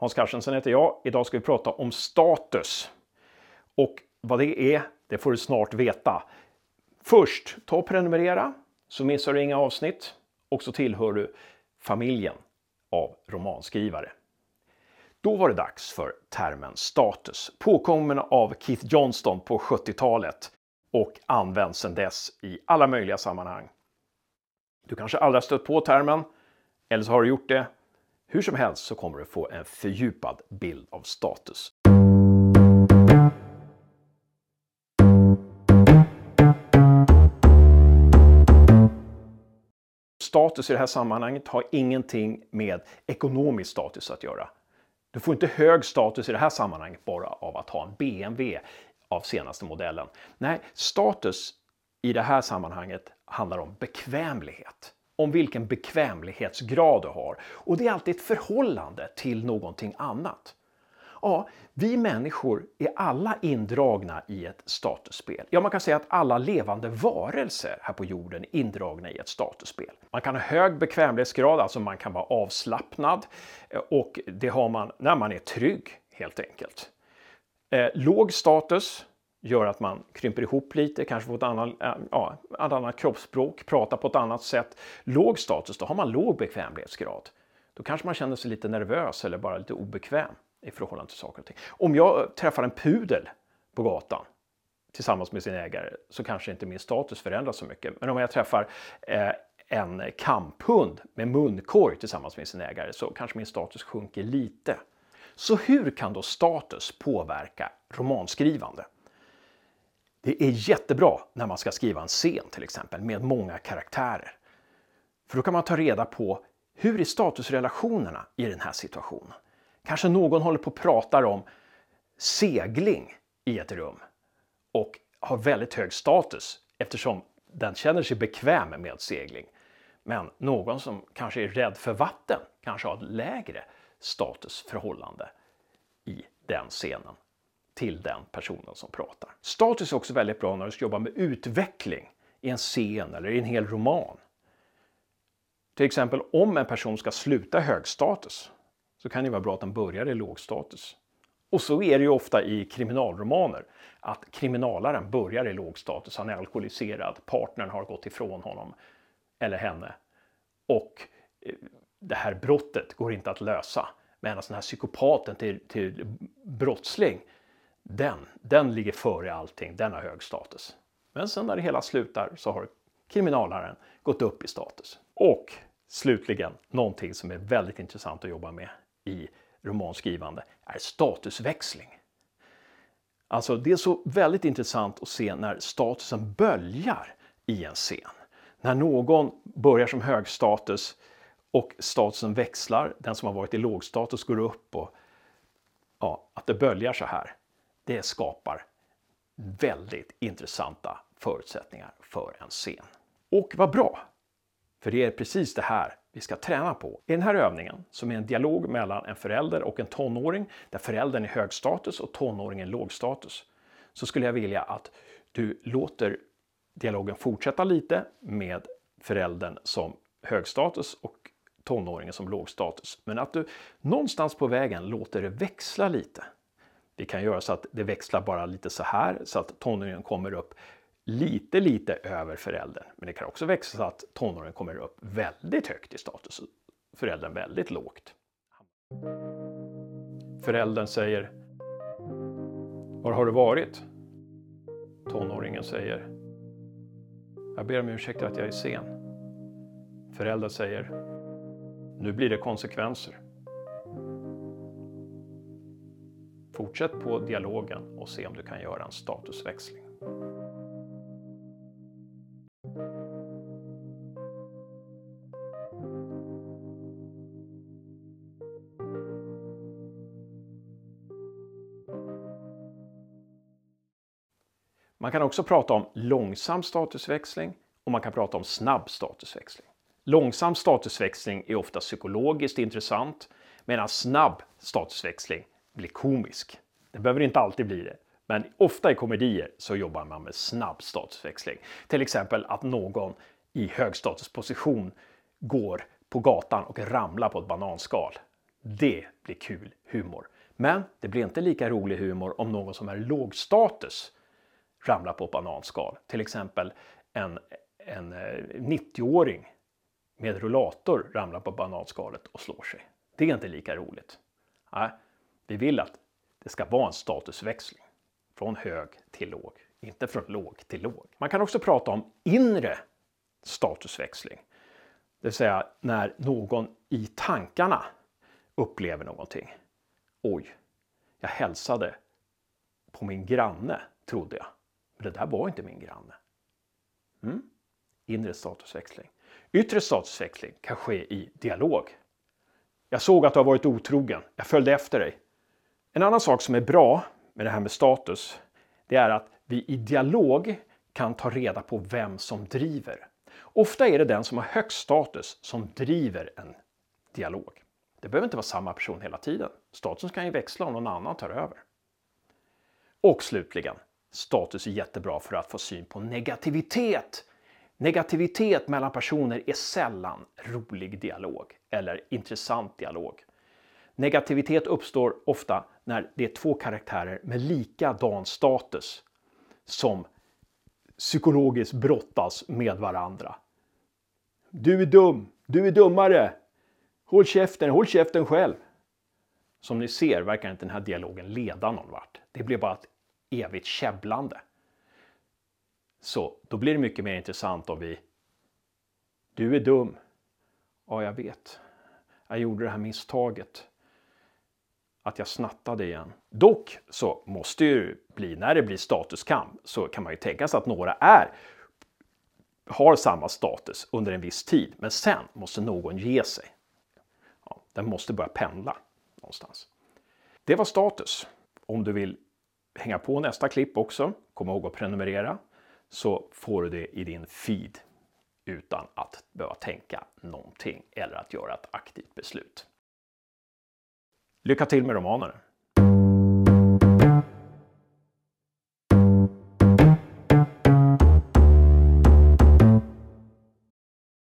Hans Carstensen heter jag. Idag ska vi prata om status. Och vad det är, det får du snart veta. Först, ta och prenumerera så missar du inga avsnitt och så tillhör du familjen av romanskrivare. Då var det dags för termen status, påkommen av Keith Johnston på 70-talet och används sedan dess i alla möjliga sammanhang. Du kanske aldrig har stött på termen, eller så har du gjort det. Hur som helst så kommer du få en fördjupad bild av status. Status i det här sammanhanget har ingenting med ekonomisk status att göra. Du får inte hög status i det här sammanhanget bara av att ha en BMW av senaste modellen. Nej, status i det här sammanhanget handlar om bekvämlighet. Om vilken bekvämlighetsgrad du har. Och det är alltid ett förhållande till någonting annat. Ja, vi människor är alla indragna i ett statusspel. Ja, man kan säga att alla levande varelser här på jorden är indragna i ett statusspel. Man kan ha hög bekvämlighetsgrad, alltså man kan vara avslappnad eh, och det har man när man är trygg helt enkelt. Eh, låg status gör att man krymper ihop lite, kanske får ett annat, äh, ja, ett annat kroppsspråk, pratar på ett annat sätt. Låg status, då har man låg bekvämlighetsgrad. Då kanske man känner sig lite nervös eller bara lite obekväm i förhållande till saker och ting. Om jag träffar en pudel på gatan tillsammans med sin ägare så kanske inte min status förändras så mycket. Men om jag träffar eh, en kamphund med munkorg tillsammans med sin ägare så kanske min status sjunker lite. Så hur kan då status påverka romanskrivande? Det är jättebra när man ska skriva en scen till exempel med många karaktärer. För då kan man ta reda på hur är statusrelationerna i den här situationen? Kanske någon håller på och pratar om segling i ett rum och har väldigt hög status eftersom den känner sig bekväm med segling. Men någon som kanske är rädd för vatten kanske har ett lägre statusförhållande i den scenen till den personen som pratar. Status är också väldigt bra när du ska jobba med utveckling i en scen eller i en hel roman. Till exempel om en person ska sluta hög status så kan det vara bra att den börjar i låg status. Och så är det ju ofta i kriminalromaner att kriminalaren börjar i låg status. Han är alkoholiserad, partnern har gått ifrån honom eller henne och eh, det här brottet går inte att lösa. Medan den här psykopaten till, till brottsling, den, den ligger före allting, den har hög status. Men sen när det hela slutar så har kriminalaren gått upp i status. Och slutligen någonting som är väldigt intressant att jobba med i romanskrivande är statusväxling. Alltså det är så väldigt intressant att se när statusen böljar i en scen. När någon börjar som högstatus och statusen växlar, den som har varit i lågstatus går upp och ja, att det böljar så här. Det skapar väldigt intressanta förutsättningar för en scen. Och vad bra! För det är precis det här vi ska träna på. I den här övningen, som är en dialog mellan en förälder och en tonåring, där föräldern är hög status och tonåringen låg status, så skulle jag vilja att du låter dialogen fortsätta lite med föräldern som hög status och tonåringen som låg status. Men att du någonstans på vägen låter det växla lite. Vi kan göra så att det växlar bara lite så här så att tonåringen kommer upp lite, lite över föräldern. Men det kan också växa så att tonåringen kommer upp väldigt högt i status och föräldern väldigt lågt. Föräldern säger Var har du varit? Tonåringen säger Jag ber om ursäkt att jag är sen. Föräldern säger Nu blir det konsekvenser. Fortsätt på dialogen och se om du kan göra en statusväxling. Man kan också prata om långsam statusväxling och man kan prata om snabb statusväxling. Långsam statusväxling är ofta psykologiskt intressant medan snabb statusväxling bli komisk. Det behöver inte alltid bli det, men ofta i komedier så jobbar man med snabb statusväxling. Till exempel att någon i högstatusposition går på gatan och ramlar på ett bananskal. Det blir kul humor. Men det blir inte lika rolig humor om någon som är lågstatus ramlar på ett bananskal. Till exempel en, en eh, 90-åring med rullator ramlar på bananskalet och slår sig. Det är inte lika roligt. Nej, vi vill att det ska vara en statusväxling från hög till låg, inte från låg till låg. Man kan också prata om inre statusväxling. Det vill säga när någon i tankarna upplever någonting. Oj, jag hälsade på min granne, trodde jag. Men det där var inte min granne. Mm? Inre statusväxling. Yttre statusväxling kan ske i dialog. Jag såg att du har varit otrogen. Jag följde efter dig. En annan sak som är bra med det här med status, det är att vi i dialog kan ta reda på vem som driver. Ofta är det den som har högst status som driver en dialog. Det behöver inte vara samma person hela tiden. Statusen kan ju växla om någon annan tar över. Och slutligen, status är jättebra för att få syn på negativitet. Negativitet mellan personer är sällan rolig dialog eller intressant dialog. Negativitet uppstår ofta när det är två karaktärer med likadan status som psykologiskt brottas med varandra. Du är dum, du är dummare. Håll käften, håll käften själv. Som ni ser verkar inte den här dialogen leda någon vart. Det blir bara ett evigt käbblande. Så då blir det mycket mer intressant om vi... Du är dum. Ja, jag vet. Jag gjorde det här misstaget. Att jag snattade igen. Dock så måste ju bli, när det blir statuskamp, så kan man ju tänka sig att några är har samma status under en viss tid, men sen måste någon ge sig. Ja, den måste börja pendla någonstans. Det var status. Om du vill hänga på nästa klipp också, kom ihåg att prenumerera, så får du det i din feed utan att behöva tänka någonting eller att göra ett aktivt beslut. Lycka till med romanen!